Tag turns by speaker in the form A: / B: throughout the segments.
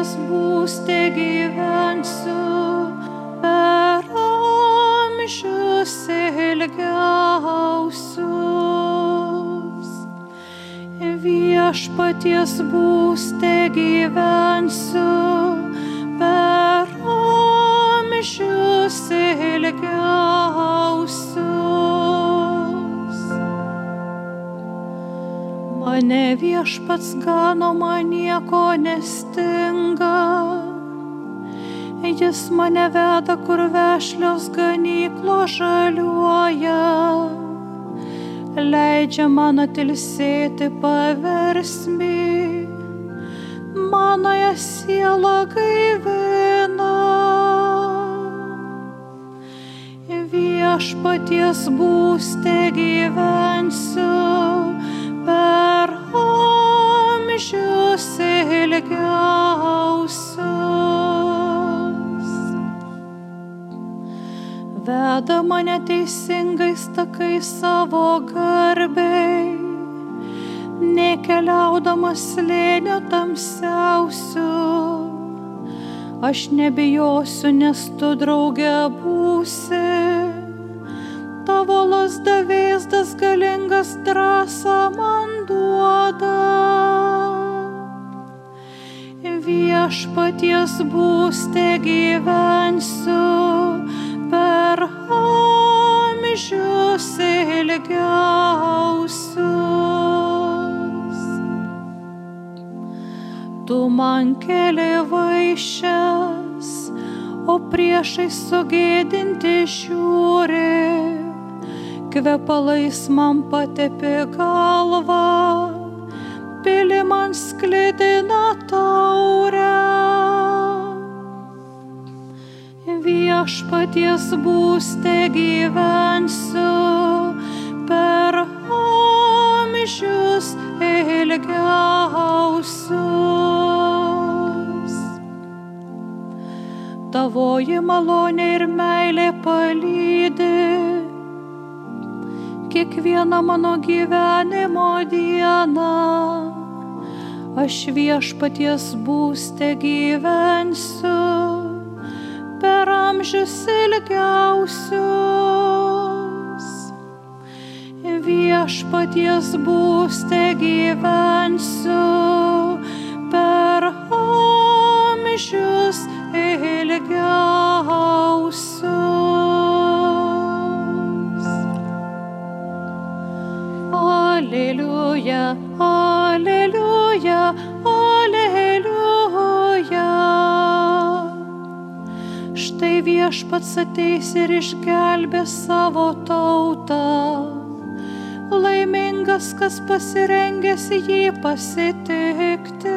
A: viešpaties būste gyvensiu per amžius ilgiausius. Viešpaties būste gyvensiu Mane viešpats gano, man nieko nestinga. Jis mane veda, kur vešlios ganyklo žaliuoja. Leidžia man atilsėti paversmi, manoje siela gaivina. Viešpaties būste gyvensiu mane teisingais takais savo garbei, nekeliaudamas slėnio tamsiausiu. Aš nebijosiu, nes tu draugė būsi. Tavo lasda vėzdas galingas drąsą man duoda. Viešpaties būste gyvensiu amžius ilgiausius. Tu man keli vaišes, o priešai sugėdinti žiūri, kvepalais man patepi galvą, pili man sklidina taurę. Viešpaties būste gyvensiu per amžius ilgiausius. Tavoji malonė ir meilė palydė kiekvieną mano gyvenimo dieną. Aš viešpaties būste gyvensiu amžius ilgiausius. Viešpaties būste gyvensiu viešpats ateis ir išgelbė savo tautą. Laimingas, kas pasirengęs jį pasitikti.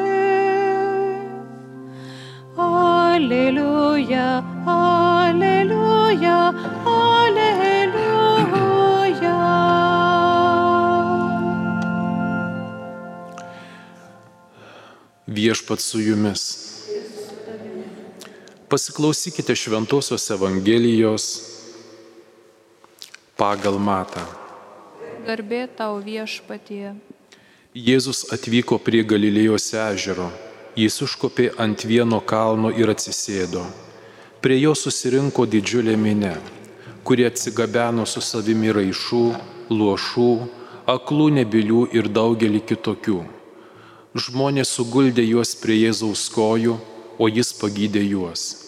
A: Aleliuja, aleliuja, aleliuja.
B: Viešpat su jumis. Pasiklausykite Šventojios Evangelijos pagal Matą.
A: Garbė tau viešpatie.
B: Jėzus atvyko prie Galilėjos ežero. Jis užkopė ant vieno kalno ir atsisėdo. Prie jo susirinko didžiulė minė, kurie atsigabeno su savimi raišų, luošų, aklų nebilių ir daugelį kitokių. Žmonės suguldė juos prie Jėzaus kojų, o jis pagydė juos.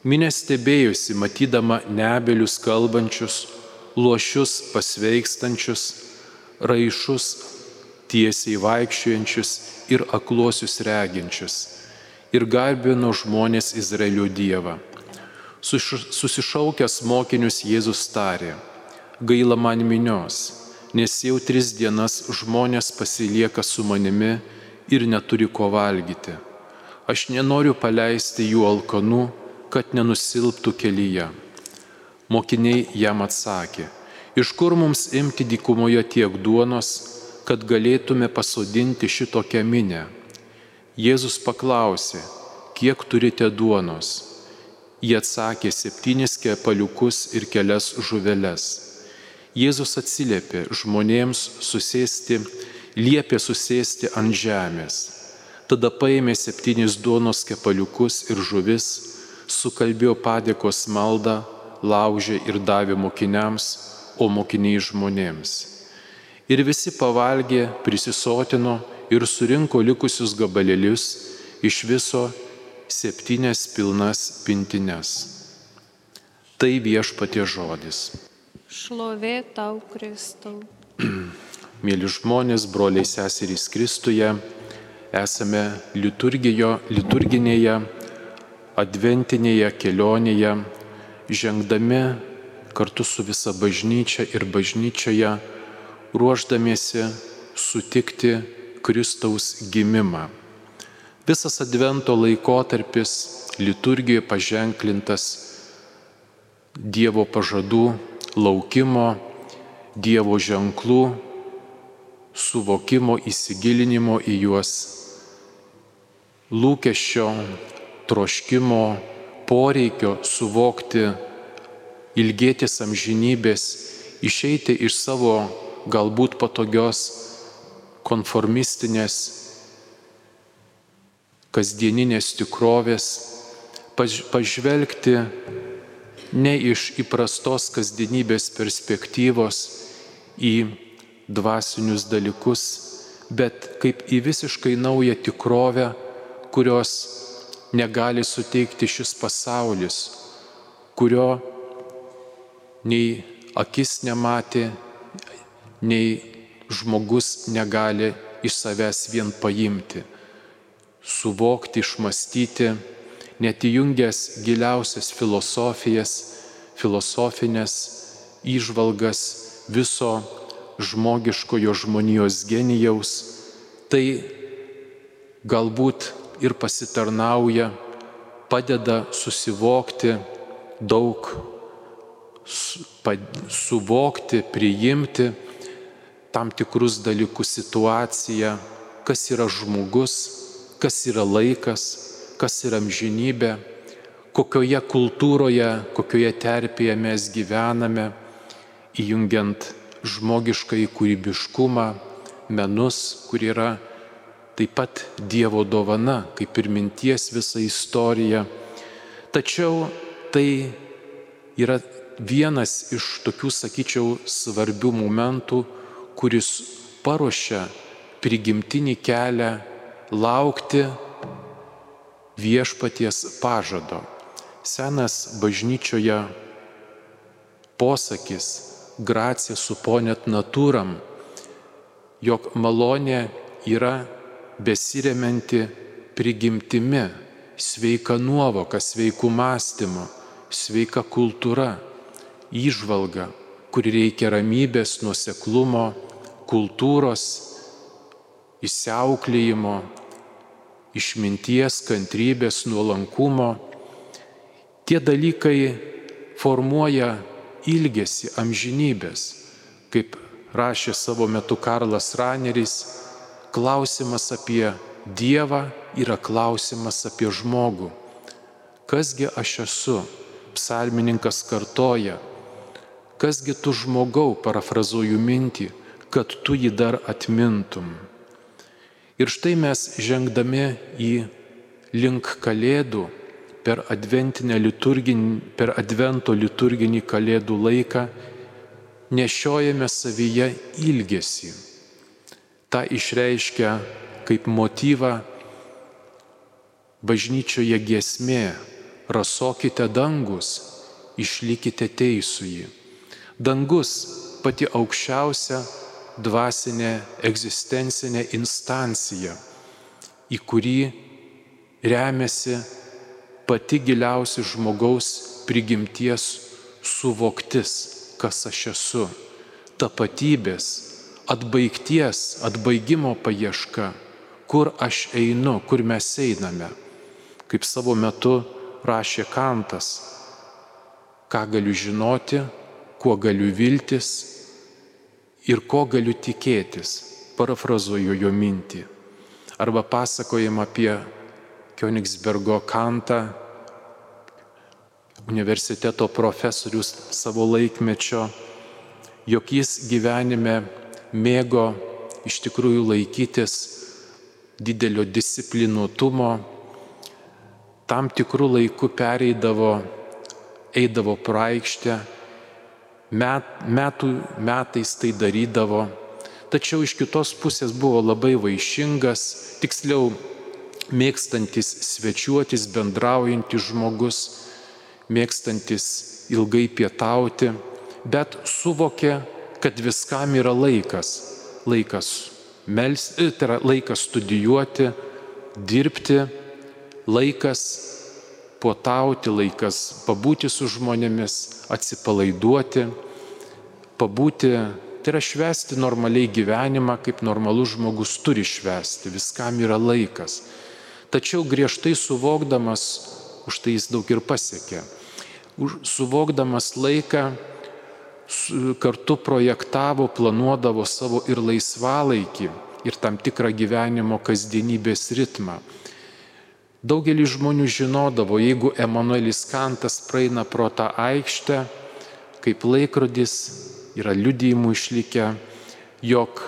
B: Minė stebėjusi, matydama nebelius kalbančius, luošius pasveikstančius, raišus tiesiai vaikščiojančius ir akluosius reginčius. Ir garbino žmonės Izraelio Dievą. Susišaukęs mokinius Jėzus tarė, gaila man minios, nes jau tris dienas žmonės pasilieka su manimi ir neturi ko valgyti. Aš nenoriu paleisti jų alkanų, kad nenusilptų kelyje. Mokiniai jam atsakė, iš kur mums imti dykumoje tiek duonos, kad galėtume pasodinti šitokią minę. Jėzus paklausė, kiek turite duonos. Jie atsakė septynis kepaliukus ir kelias žuveles. Jėzus atsiliepė žmonėms susėsti, liepė susėsti ant žemės. Tada paėmė septynis duonos kepaliukus ir žuvis, sukalbėjo padėkos maldą, laužė ir davė mokiniams, o mokiniai žmonėms. Ir visi pavalgė, prisisotino ir surinko likusius gabalėlius iš viso septynias pilnas pintines. Tai viešpatie žodis.
A: Šlovė tau, Kristau.
B: Mėly žmonės, broliai seserys Kristuje, esame liturginėje, adventinėje kelionėje, žengdami kartu su visa bažnyčia ir bažnyčioje, ruoždamiesi sutikti Kristaus gimimą. Visas advento laikotarpis liturgijoje paženklintas Dievo pažadų, laukimo, Dievo ženklų, suvokimo, įsigilinimo į juos, lūkesčio, troškimo, poreikio suvokti, ilgėtis amžinybės, išeiti iš savo galbūt patogios konformistinės, kasdieninės tikrovės, pažvelgti ne iš įprastos kasdienybės perspektyvos į dvasinius dalykus, bet kaip į visiškai naują tikrovę, kurios negali suteikti šis pasaulis, kurio nei akis nematė, nei žmogus negali iš savęs vien paimti, suvokti, išmastyti, net įjungęs giliausias filosofijas, filosofinės įžvalgas viso žmogiškojo žmonijos genijaus, tai galbūt ir pasitarnauja, padeda susivokti daug, suvokti, priimti tam tikrus dalykus situaciją, kas yra žmogus, kas yra laikas, kas yra amžinybė, kokioje kultūroje, kokioje terpėje mes gyvename, įjungiant žmogiškai kūrybiškumą, menus, kur yra taip pat Dievo dovana, kaip ir minties visa istorija. Tačiau tai yra vienas iš tokių, sakyčiau, svarbių momentų, kuris paruošia prigimtinį kelią laukti viešpaties pažado. Senas bažnyčioje posakis gracija suponet natūram, jog malonė yra besiremianti prigimtimi, sveika nuovoka, sveikų mąstymu, sveika kultūra, įžvalga, kuri reikia ramybės, nuseklumo, kultūros, įsiauklėjimo, išminties, kantrybės, nuolankumo. Tie dalykai formuoja ilgesi amžinybės, kaip rašė savo metu Karlas Raneris, klausimas apie Dievą yra klausimas apie žmogų. Kasgi aš esu? Psalmininkas kartoja, kasgi tu žmogau, parafrazuoju mintį, kad tu jį dar atmintum. Ir štai mes žengdami į link kalėdų per, per advento liturginį kalėdų laiką nešiojame savyje ilgesį. Ta išreiškia kaip motyvą bažnyčioje giesmė rasokite dangus, išlikite teisųjį. Dangus pati aukščiausia dvasinė egzistencinė instancija, į kurį remiasi pati giliausia žmogaus prigimties suvoktis, kas aš esu, tapatybės, atbaigties, atbaigimo paieška, kur aš einu, kur mes einame. Kaip savo metu rašė Kantas, ką galiu žinoti, kuo galiu viltis ir ko galiu tikėtis, parafrazuoju jo mintį. Arba pasakojim apie Kionigsbergo kantą, universiteto profesorius savo laikmečio, jog jis gyvenime mėgo iš tikrųjų laikytis didelio disciplinuotumo, tam tikrų laikų pereidavo, eidavo praeikštę, met, metų metais tai darydavo, tačiau iš kitos pusės buvo labai vaišingas, tiksliau mėgstantis svečiuotis, bendraujantis žmogus, mėgstantis ilgai pietauti, bet suvokė, kad viskam yra laikas. Laikas, mels, e, tai yra laikas studijuoti, dirbti, laikas puotauti, laikas pabūti su žmonėmis, atsipalaiduoti, pabūti, tai yra švesti normaliai gyvenimą, kaip normalus žmogus turi švesti, viskam yra laikas. Tačiau griežtai suvokdamas, už tai jis daug ir pasiekė, suvokdamas laiką, kartu projektavo, planuodavo savo ir laisvalaikį, ir tam tikrą gyvenimo kasdienybės ritmą. Daugelis žmonių žinodavo, jeigu Emanuelis Kantas praeina pro tą aikštę, kaip laikrodis, yra liudijimų išlikę, jog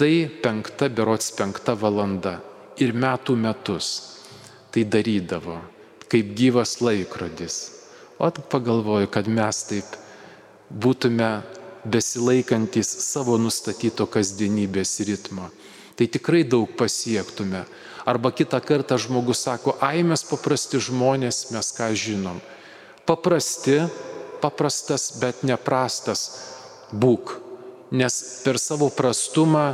B: tai penkta, berots penkta valanda ir metų metus tai darydavo, kaip gyvas laikrodis. O pagalvoju, kad mes taip būtume besilaikantis savo nustatyto kasdienybės ritmo, tai tikrai daug pasiektume. Arba kitą kartą žmogus sako, ai mes paprasti žmonės, mes ką žinom. Paprasti, paprastas, bet neprastas. Būk, nes per savo prastumą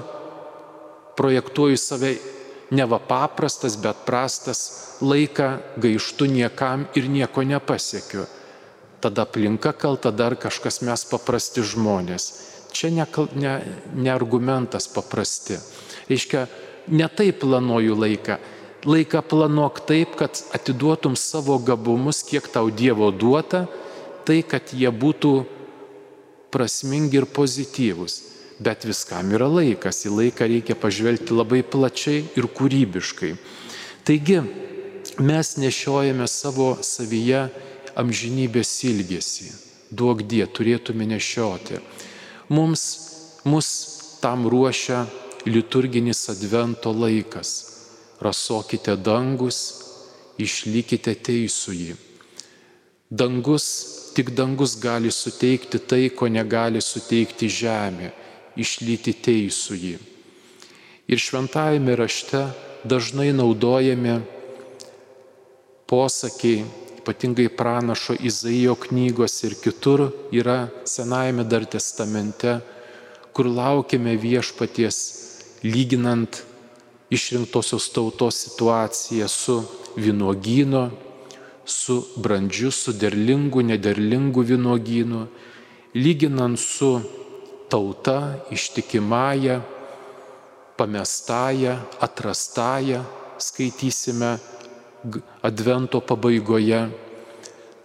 B: projektuoju save ne va paprastas, bet prastas, laiką gaištu niekam ir nieko nepasiekiu tada aplinka kalta dar kažkas mes paprasti žmonės. Čia ne, ne, ne argumentas paprasti. Reiškia, ne taip planuoju laiką. Laiką planuok taip, kad atiduotum savo gabumus, kiek tau Dievo duota, tai kad jie būtų prasmingi ir pozityvūs. Bet viskam yra laikas, į laiką reikia pažvelgti labai plačiai ir kūrybiškai. Taigi, mes nešiojame savo savyje amžinybės ilgesį. Duok die, turėtume nešioti. Mums, mus tam ruošia liturginis advento laikas. Rasokite dangus, išlikite teisųjį. Dangus, tik dangus gali suteikti tai, ko negali suteikti žemė - išlyti teisųjį. Ir šventajame rašte dažnai naudojami posakiai ypatingai pranašo Izaijo knygos ir kitur yra Senajame dar testamente, kur laukiame viešpaties lyginant išrinktosios tautos situaciją su vynuogyno, su brandžiu, su derlingu, nederlingu vynuogynu, lyginant su tauta ištikimąją, pamestąją, atrastąją, skaitysime advento pabaigoje.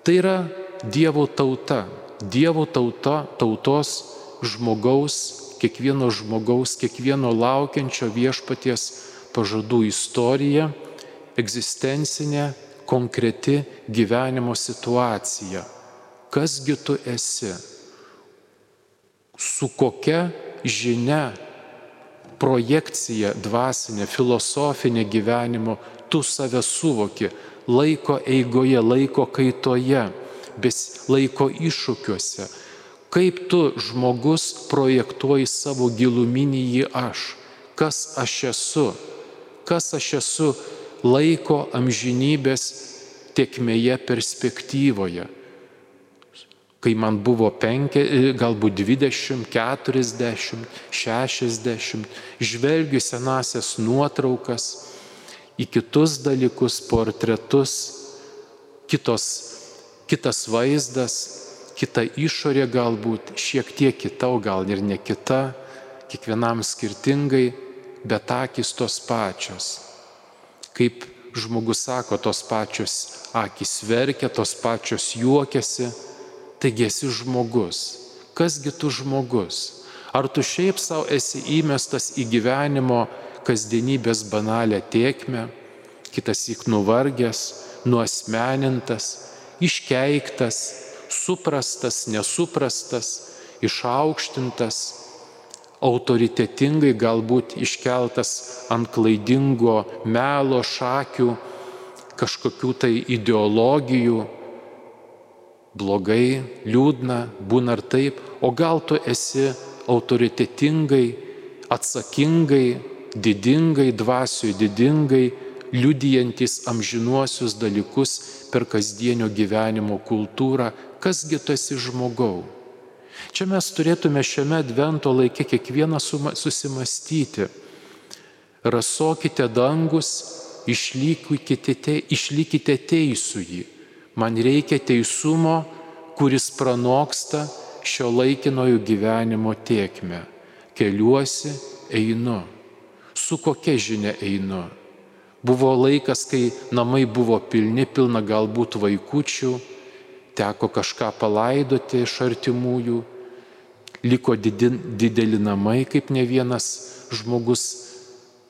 B: Tai yra Dievo tauta, Dievo tauta, tautos žmogaus, kiekvieno žmogaus, kiekvieno laukiančio viešpaties pažadų istorija, egzistencinė, konkreti gyvenimo situacija. Kasgi tu esi? Su kokia žinia, projekcija dvasinė, filosofinė gyvenimo tu save suvoki laiko eigoje, laiko kaitoje, bes laiko iššūkiuose. Kaip tu žmogus projektuoji savo giluminį į aš, kas aš esu, kas aš esu laiko amžinybės tiekmėje perspektyvoje. Kai man buvo penkia, galbūt 20, 40, 60, žvelgiu senasias nuotraukas, į kitus dalykus, portretus, kitos, kitas vaizdas, kita išorė galbūt, šiek tiek kita, o gal ir ne kita, kiekvienam skirtingai, bet akis tos pačios. Kaip žmogus sako, tos pačios akis verkia, tos pačios juokiasi, taigi esi žmogus. Kasgi tu žmogus? Ar tu šiaip savo esi įmestas į gyvenimo kasdienybės banalę tiekmę, kitas įk nuvargęs, nuosmenintas, iškeiktas, suprastas, nesuprastas, išaukštintas, autoritetingai galbūt iškeltas ant klaidingo melo šakių, kažkokių tai ideologijų, blogai, liūdna, būna ar taip, o gal tu esi autoritetingai, atsakingai, didingai, dvasiui didingai, liudijantis amžinuosius dalykus per kasdienio gyvenimo kultūrą, kasgi tu esi žmogau. Čia mes turėtume šiame advento laikė kiekvieną susimastyti. Rasokite dangus, išlykite, te, išlykite teisų jį. Man reikia teisumo, kuris pranoksta šio laikinojo gyvenimo tiekmę. Keliuosi, einu. Su kokia žinia einu? Buvo laikas, kai namai buvo pilni, pilna galbūt vaikučių, teko kažką palaidoti iš artimųjų, liko dideli namai, kaip ne vienas žmogus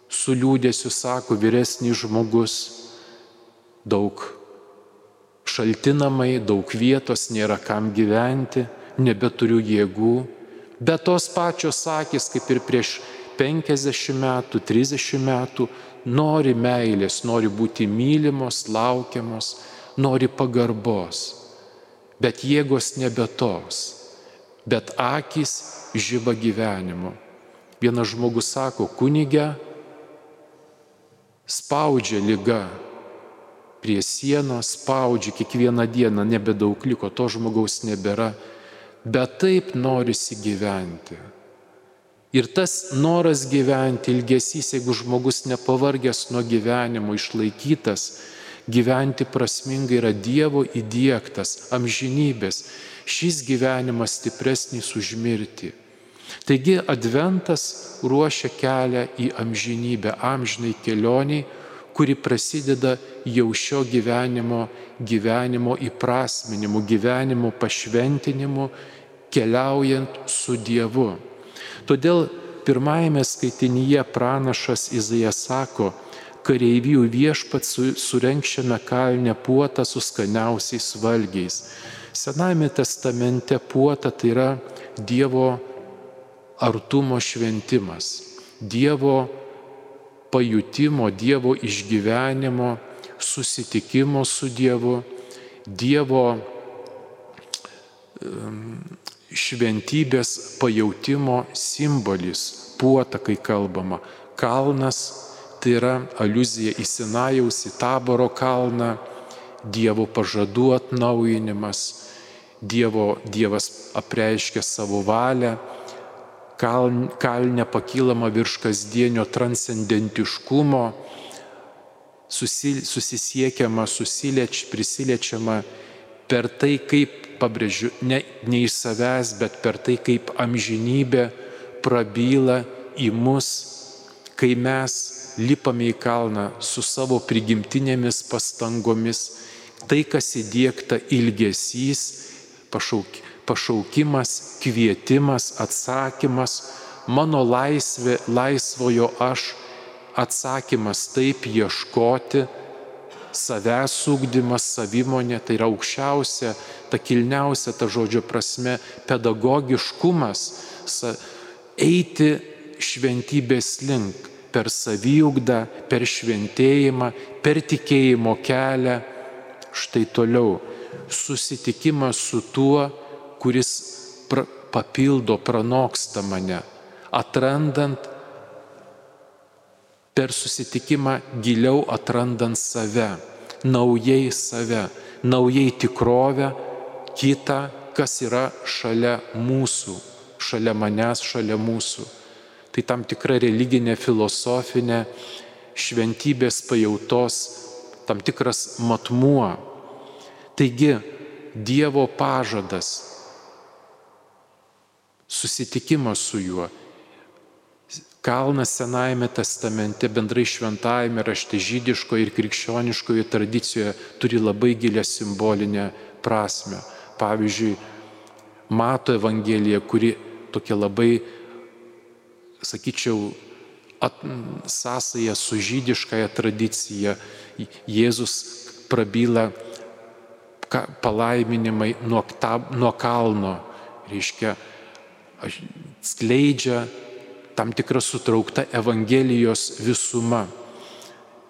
B: su liūdėsiu sako, vyresnis žmogus, daug šalti namai, daug vietos, nėra kam gyventi, nebeturiu jėgų, bet tos pačios akis, kaip ir prieš 50 metų, 30 metų, nori meilės, nori būti mylimos, laukiamos, nori pagarbos, bet jėgos nebe tos bet akis žyba gyvenimu. Vienas žmogus sako, kunigė spaudžia lyga prie sienos, spaudžia kiekvieną dieną, nebedaug liko, to žmogaus nebėra, bet taip norisi gyventi. Ir tas noras gyventi, ilgesys, jeigu žmogus nepavargęs nuo gyvenimo, išlaikytas, gyventi prasmingai yra Dievo įdėktas, amžinybės šis gyvenimas stipresnis už mirtį. Taigi adventas ruošia kelią į amžinybę, amžinai kelioniai, kuri prasideda jau šio gyvenimo, gyvenimo įprasminimu, gyvenimo pašventinimu, keliaujant su Dievu. Todėl pirmajame skaitinyje pranašas Izaijas sako, kareivijų viešpats surenkščiame kalnę puotą su skaniausiais valgiais. Senajame testamente puota tai yra Dievo artumo šventimas, Dievo pajutimo, Dievo išgyvenimo, susitikimo su Dievu, Dievo šventybės pajūtimo simbolis, puota, kai kalbama. Kalnas tai yra aluzija į Sinajaus, į Taboro kalną, Dievo pažadų atnaujinimas, Dievo, Dievas apreiškia savo valią, kal, kalnė pakylama virš kasdienio transcendentiškumo, susi, susisiekiama, susilieč, prisiliečiama per tai, kaip, pabrėžiu, ne, ne iš savęs, bet per tai, kaip amžinybė prabyla į mus, kai mes lipame į kalną su savo prigimtinėmis pastangomis, tai, kas įdėkta ilgesys, pašauk, pašaukimas, kvietimas, atsakymas, mano laisvė, laisvojo aš, atsakymas taip ieškoti, savęs ūkdymas, savimonė, tai yra aukščiausia, ta kilniausia ta žodžio prasme, pedagogiškumas, eiti šventybės link per saviugdą, per šventėjimą, per tikėjimo kelią. Štai toliau susitikimas su tuo, kuris pra, papildo, pranoksta mane, atrandant per susitikimą giliau atrandant save, naujai save, naujai tikrovę, kitą, kas yra šalia mūsų, šalia manęs, šalia mūsų. Tai tam tikra religinė, filosofinė, šventybės pajautos, tam tikras matmuo, Taigi Dievo pažadas, susitikimas su juo. Kalnas Senajame testamente, bendrai šventajame rašte žydiškoje ir krikščioniškoje tradicijoje turi labai gilę simbolinę prasme. Pavyzdžiui, Mato Evangelija, kuri tokia labai, sakyčiau, at, sąsaja su žydiškąją tradiciją. Jėzus prabyla palaiminimai nuo, ta, nuo kalno, reiškia, skleidžia tam tikra sutraukta Evangelijos visuma.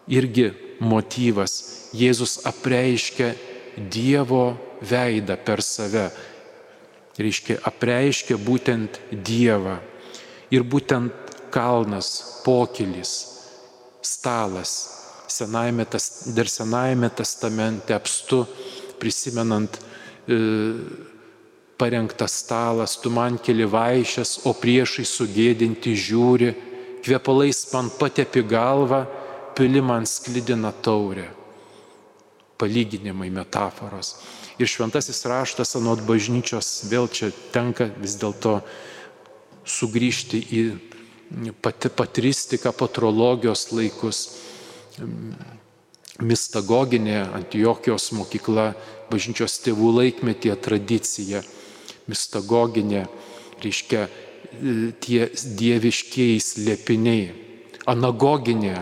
B: Irgi motyvas. Jėzus apreiškia Dievo veidą per save. Reiškia, apreiškia būtent Dievą. Ir būtent kalnas, pokylis, stalas. Senajame, dar Senajame testamente apstu, prisimenant e, parengtas stalas, tu man keli vaišės, o priešai sugėdinti žiūri, kvepalais man patepi galvą, pili man sklidina taurę. Palyginimai, metaforos. Ir šventasis raštas anot bažnyčios vėl čia tenka vis dėlto sugrįžti į pati patristiką, patrologijos laikus. Mistagoginė Antijokijos mokykla, bažnyčios tėvų laikmetė tradicija mistagoginė, reiškia tie dieviškieji slėpiniai. Anagoginė,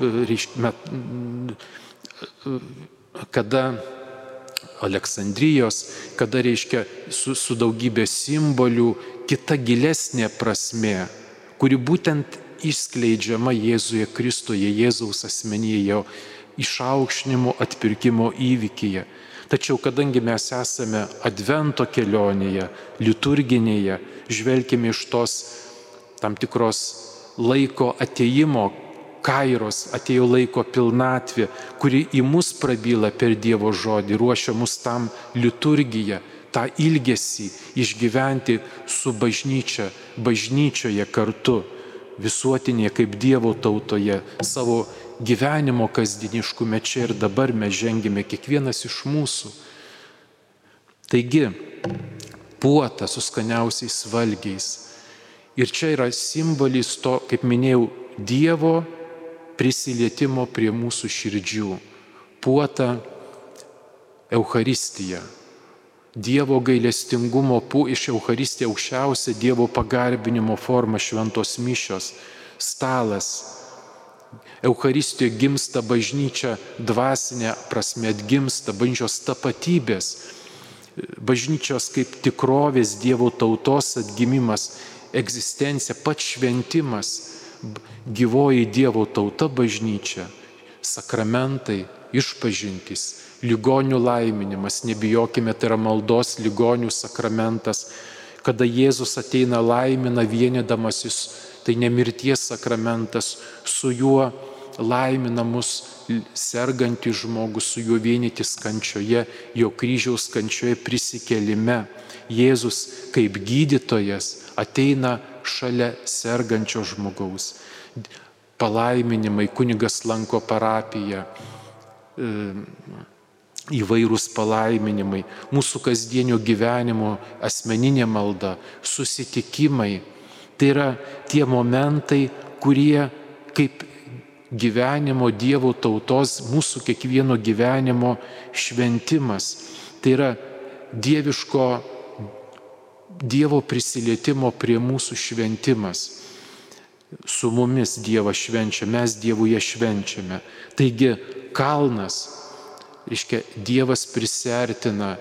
B: reiškia, e, kada Aleksandrijos, kada reiškia su, su daugybė simbolių, kita gilesnė prasme, kuri būtent išskleidžiama Jėzuje Kristuje, Jėzaus asmenyje, jo išaukšnimo atpirkimo įvykyje. Tačiau kadangi mes esame advento kelionėje, liturginėje, žvelgime iš tos tam tikros laiko ateimo, kairos, atėjo laiko pilnatvė, kuri į mus prabyla per Dievo žodį, ruošia mus tam liturgiją, tą ilgesį išgyventi su bažnyčia, bažnyčioje kartu, visuotinėje kaip Dievo tautoje, savo gyvenimo kasdieniškume čia ir dabar mes žengime kiekvienas iš mūsų. Taigi, puota su skaniausiais valgiais. Ir čia yra simbolis to, kaip minėjau, Dievo prisilietimo prie mūsų širdžių. Puota Euharistija. Dievo gailestingumo pu iš Euharistija aukščiausia Dievo pagarbinimo forma šventos mišios. Stalas, Euharistijoje gimsta bažnyčia dvasinė prasme, atgimsta bažnyčios tapatybės, bažnyčios kaip tikrovės Dievo tautos atgimimas, egzistencija, pats šventimas, gyvoji Dievo tauta bažnyčia, sakramentai, išpažintys, ligonių laiminimas, nebijokime, tai yra maldos ligonių sakramentas, kada Jėzus ateina laimina vienydamasis, tai nemirties sakramentas, su juo laimina mus sergantį žmogų, su juo vienytis kančioje, jo kryžiaus kančioje prisikelime. Jėzus kaip gydytojas ateina šalia sergančio žmogaus. Palaiminimai, kunigas lanko parapiją, e, įvairūs palaiminimai, mūsų kasdienio gyvenimo asmeninė malda, susitikimai. Tai yra tie momentai, kurie kaip gyvenimo Dievo tautos, mūsų kiekvieno gyvenimo šventimas. Tai yra dieviško Dievo prisilietimo prie mūsų šventimas. Su mumis Dievas švenčia, mes Dievuje švenčiame. Taigi kalnas, reiškia, Dievas prisertina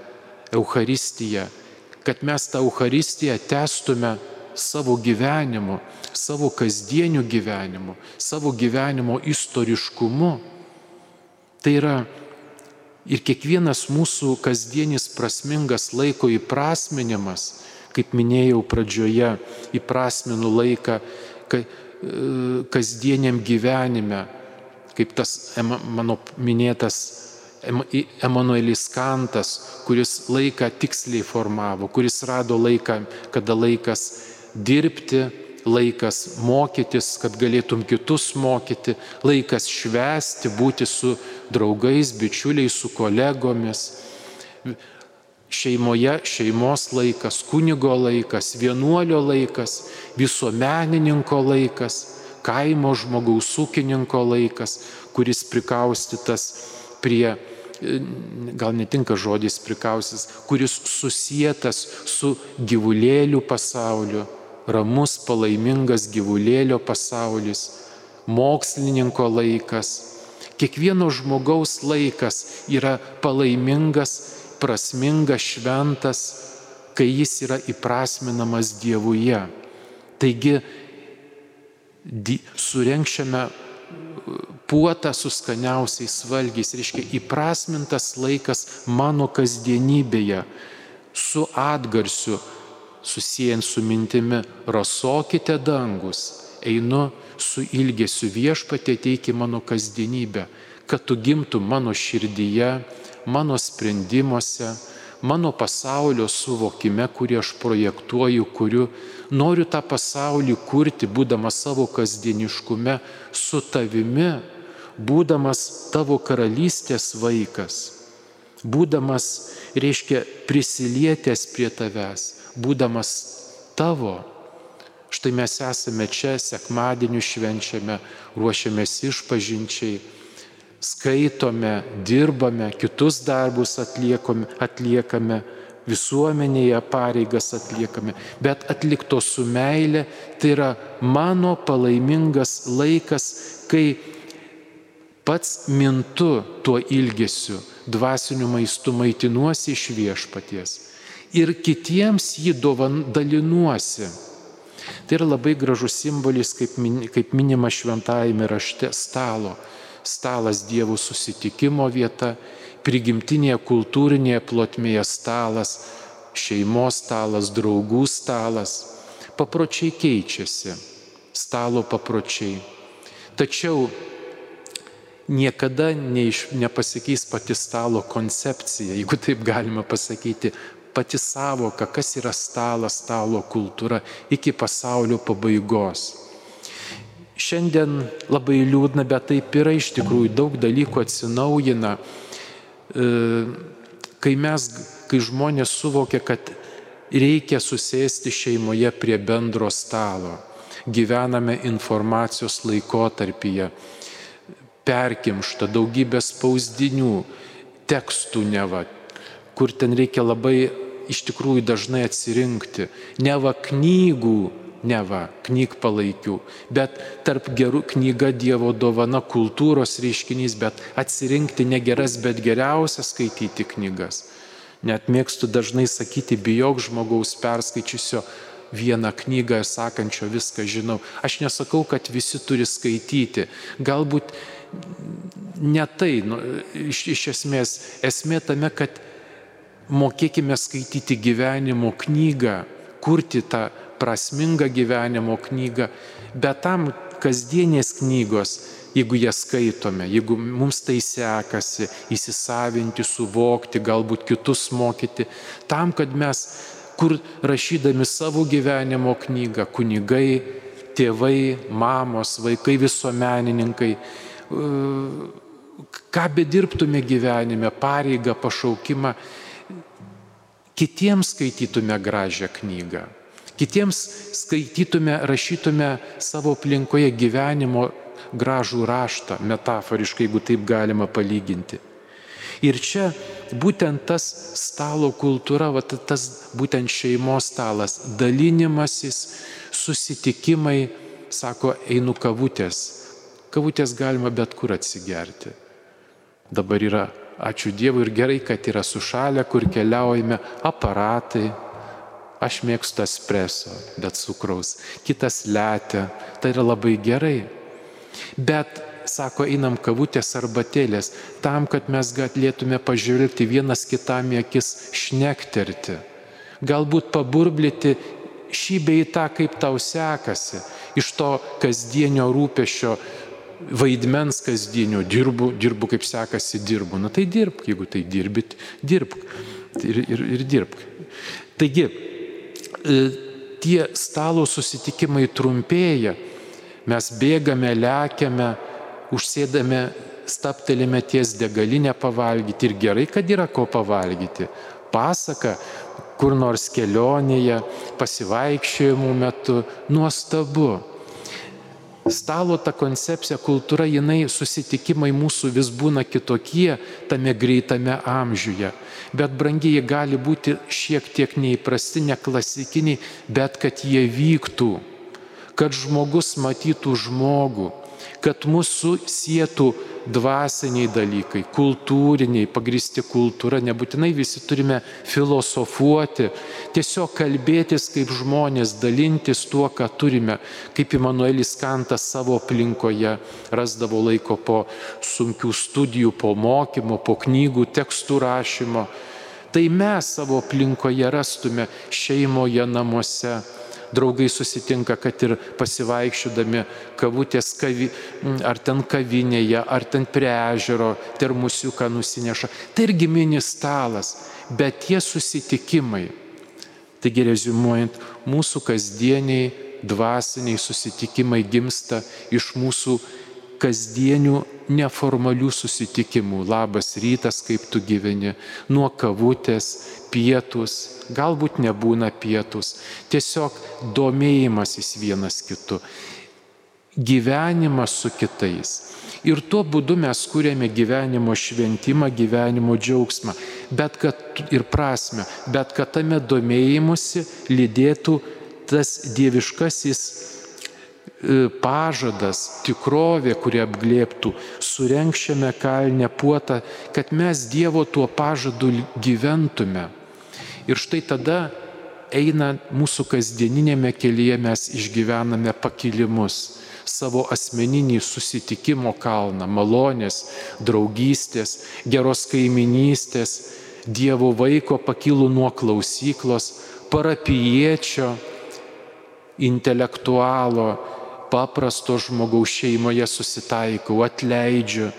B: Euharistiją, kad mes tą Euharistiją testume savo gyvenimu, savo kasdieniu gyvenimu, savo gyvenimo istoriškumu. Tai yra ir kiekvienas mūsų kasdienis prasmingas laiko įprasminimas, kaip minėjau pradžioje, įprasminu laiką e, kasdieniam gyvenime, kaip tas mano minėtas Emanuelis Kantas, kuris laiką tiksliai formavo, kuris rado laiką, kada laikas dirbti, laikas mokytis, kad galėtum kitus mokyti, laikas švesti, būti su draugais, bičiuliais, su kolegomis. Šeimoje šeimos laikas, kunigo laikas, vienuolio laikas, visuomenininko laikas, kaimo žmogaus ūkininko laikas, kuris prikaustytas prie gal netinka žodis prikausis, kuris susijęs su gyvulėlių pasauliu, ramus, palaimingas gyvulėlio pasaulis, mokslininko laikas. Kiekvieno žmogaus laikas yra palaimingas, prasmingas, šventas, kai jis yra įprasminamas Dievuje. Taigi surenkščiame puotą su skaniausiais valgiais, reiškia įprasmintas laikas mano kasdienybėje su atgarsiu, susijęs su mintimi, rasokite dangus, einu su ilgesiu viešpatė teiki mano kasdienybę, kad tu gimtų mano širdyje, mano sprendimuose, mano pasaulio suvokime, kurį aš projektuoju, kuriu, noriu tą pasaulį kurti, būdamas savo kasdieniškume su tavimi, būdamas tavo karalystės vaikas, būdamas, reiškia, prisilietęs prie tavęs, būdamas tavo. Štai mes esame čia, sekmadienį švenčiame, ruošiamės išpažinčiai skaitome, dirbame, kitus darbus atliekame, atliekame visuomenėje pareigas atliekame, bet atlikto su meile, tai yra mano palaimingas laikas, kai pats mintu tuo ilgesiu, dvasiniu maistu maitinuosi iš viešpaties ir kitiems jį dovan dalinuosi. Tai yra labai gražus simbolis, kaip, min, kaip minima šventajame rašte stalo stalas Dievo susitikimo vieta, prigimtinėje kultūrinėje plotmėje stalas, šeimos stalas, draugų stalas. Papročiai keičiasi, stalo papročiai. Tačiau niekada neiš, nepasikeis pati stalo koncepcija, jeigu taip galima pasakyti, pati savoka, kas yra stalas, stalo kultūra iki pasaulio pabaigos. Šiandien labai liūdna, bet taip yra iš tikrųjų, daug dalykų atsinaujina, e, kai mes, kai žmonės suvokia, kad reikia susėsti šeimoje prie bendro stalo. Gyvename informacijos laikotarpyje, perkimšta daugybė spausdinių, tekstų neva, kur ten reikia labai iš tikrųjų dažnai atsirinkti, neva knygų, neva knygpalaikių, bet tarp gerų knyga Dievo dovana kultūros reiškinys, bet atsirinkti ne geras, bet geriausias skaityti knygas. Net mėgstu dažnai sakyti, bijok žmogaus perskaičiusio vieną knygą ir sakančio viską žinau. Aš nesakau, kad visi turi skaityti. Galbūt ne tai, nu, iš, iš esmės, esmė tame, kad mokėkime skaityti gyvenimo knygą, kurti tą prasmingą gyvenimo knygą, bet tam kasdienės knygos, jeigu jas skaitome, jeigu mums tai sekasi įsisavinti, suvokti, galbūt kitus mokyti, tam, kad mes, kur rašydami savo gyvenimo knygą, kunigai, tėvai, mamos, vaikai, visuomenininkai, ką bedirbtume gyvenime, pareigą, pašaukimą, kitiems skaitytume gražią knygą kitiems skaitytume, rašytume savo aplinkoje gyvenimo gražų raštą, metaforiškai, jeigu taip galima palyginti. Ir čia būtent tas stalo kultūra, va, tas būtent šeimos stalas, dalinimasis, susitikimai, sako, einu kavutės. Kavutės galima bet kur atsigerti. Dabar yra, ačiū Dievui ir gerai, kad yra sušalę, kur keliaujame aparatai, Aš mėgstu espreso, bet cukraus, kitas letė, tai yra labai gerai. Bet, sako, einam kavutės arbatėlės, tam, kad mes galėtume pažiūrėti vienas kitam į akis, šnekterti, galbūt paburblyti šį bei tą, kaip tau sekasi, iš to kasdienio rūpešio vaidmens kasdienio, dirbu, dirbu kaip sekasi, dirbu. Na tai dirbk, jeigu tai dirbit, dirbk ir, ir, ir dirbk. Taigi, tie stalo susitikimai trumpėja, mes bėgame, lekiame, užsėdame, staptelėme ties degalinę pavalgyti ir gerai, kad yra ko pavalgyti. Pasaka, kur nors kelionėje, pasivaikščiojimų metu, nuostabu. Stalo ta koncepcija, kultūra, jinai susitikimai mūsų vis būna kitokie tame greitame amžiuje. Bet brangiai gali būti šiek tiek neįprasti, neklasikiniai, bet kad jie vyktų, kad žmogus matytų žmogų, kad mūsų sėtų dvasiniai dalykai, kultūriniai, pagristi kultūra, nebūtinai visi turime filosofuoti, tiesiog kalbėtis kaip žmonės, dalintis tuo, ką turime, kaip Immanuelis Kantas savo aplinkoje rasdavo laiko po sunkių studijų, po mokymo, po knygų, tekstų rašymo. Tai mes savo aplinkoje rastume šeimoje, namuose draugai susitinka, kad ir pasivaikščiodami kavutės kavi, ar ten kavinėje, ar ten prie ežero, termusiuką nusineša. Tai irgi mini stalas, bet tie susitikimai. Taigi rezumuojant, mūsų kasdieniai dvasiniai susitikimai gimsta iš mūsų kasdienių neformalių susitikimų. Labas rytas, kaip tu gyveni, nuo kavutės, pietus, galbūt nebūna pietus, tiesiog domėjimasis vienas kitu, gyvenimas su kitais. Ir tuo būdu mes kūrėme gyvenimo šventimą, gyvenimo džiaugsmą, bet kad ir prasme, bet kad tame domėjimusi lydėtų tas dieviškasis pažadas, tikrovė, kuri apglėptų, surenkščiame kalnę puotą, kad mes Dievo tuo pažadu gyventume. Ir štai tada eina mūsų kasdieninėme kelyje mes išgyvename pakilimus, savo asmeninį susitikimo kalną, malonės, draugystės, geros kaiminystės, Dievo vaiko pakilų nuo klausyklos, parapijiečio, intelektualo, paprasto žmogaus šeimoje susitaikau, atleidžiu,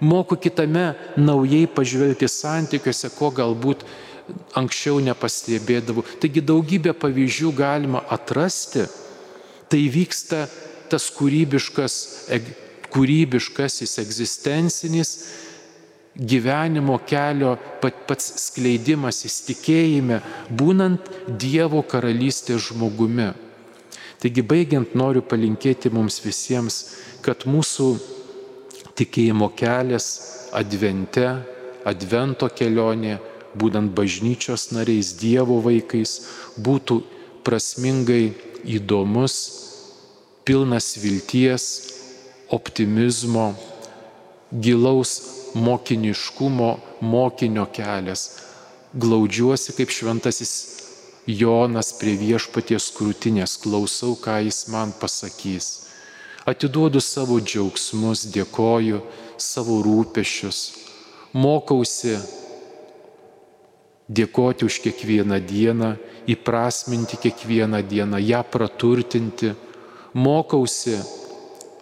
B: moku kitame naujai pažvelgti santykiuose, ko galbūt anksčiau nepastebėdavau. Taigi daugybę pavyzdžių galima atrasti. Tai vyksta tas kūrybiškas, kūrybiškasis, egzistencinis gyvenimo kelio pats skleidimas įstikėjime, būnant Dievo karalystės žmogumi. Taigi baigiant noriu palinkėti mums visiems, kad mūsų tikėjimo kelias advente, advento kelionė būdant bažnyčios nariais, Dievo vaikais, būtų prasmingai įdomus, pilnas vilties, optimizmo, gilaus mokiniškumo, mokinio kelias. Glaudžiuosi kaip šventasis Jonas prie viešpaties krūtinės, klausau, ką jis man pasakys. Atiduodu savo džiaugsmus, dėkoju savo rūpešius, mokausi dėkoti už kiekvieną dieną, įprasminti kiekvieną dieną, ją praturtinti. Mokausi,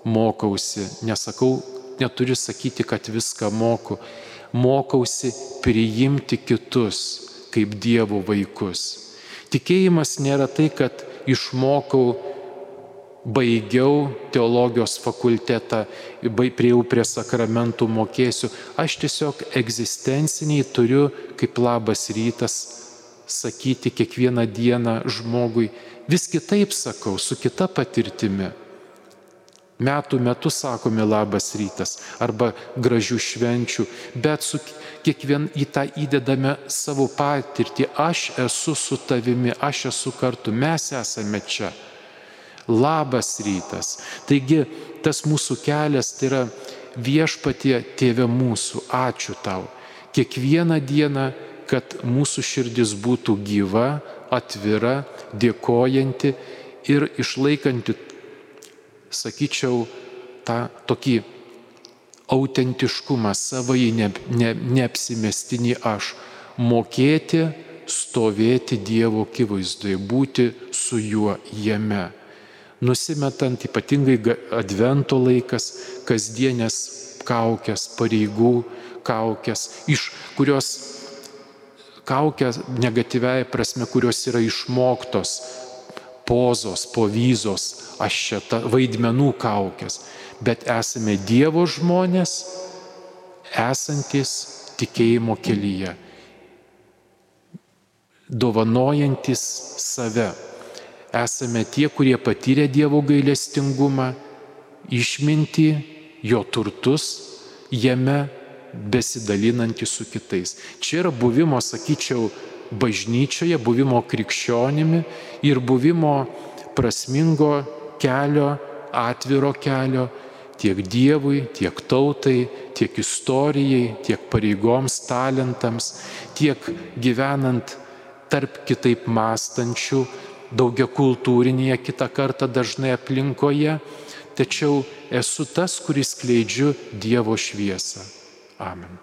B: mokausi, nesakau, neturiu sakyti, kad viską moku. Mokausi priimti kitus kaip Dievo vaikus. Tikėjimas nėra tai, kad išmokau baigiau teologijos fakultetą, priejau prie sakramentų, mokėsiu. Aš tiesiog egzistenciniai turiu kaip labas rytas sakyti kiekvieną dieną žmogui. Vis kitaip sakau, su kita patirtimi. Metų metu sakome labas rytas arba gražių švenčių, bet su kiekvien į tą įdedame savo patirtį. Aš esu su tavimi, aš esu kartu, mes esame čia labas rytas. Taigi tas mūsų kelias tai yra viešpatie tėve mūsų, ačiū tau. Kiekvieną dieną, kad mūsų širdis būtų gyva, atvira, dėkojanti ir išlaikanti, sakyčiau, tą tokį autentiškumą, savai ne, ne, neapsimestinį aš, mokėti stovėti Dievo akivaizdoje, būti su juo jame. Nusimetant ypatingai advento laikas, kasdienės kaukės, pareigų kaukės, iš kurios kaukės negatyviai prasme, kurios yra išmoktos pozos, povyzos, aš ta vaidmenų kaukės, bet esame Dievo žmonės, esantis tikėjimo kelyje, dovanojantis save. Esame tie, kurie patyrė Dievo gailestingumą, išminti, jo turtus, jame besidalinantys su kitais. Čia yra buvimo, sakyčiau, bažnyčioje, buvimo krikščionimi ir buvimo prasmingo kelio, atviro kelio, tiek Dievui, tiek tautai, tiek istorijai, tiek pareigoms, talentams, tiek gyvenant tarp kitaip mąstančių, daugia kultūrinėje kitą kartą dažnai aplinkoje, tačiau esu tas, kuris kleidžiu Dievo šviesą. Amen.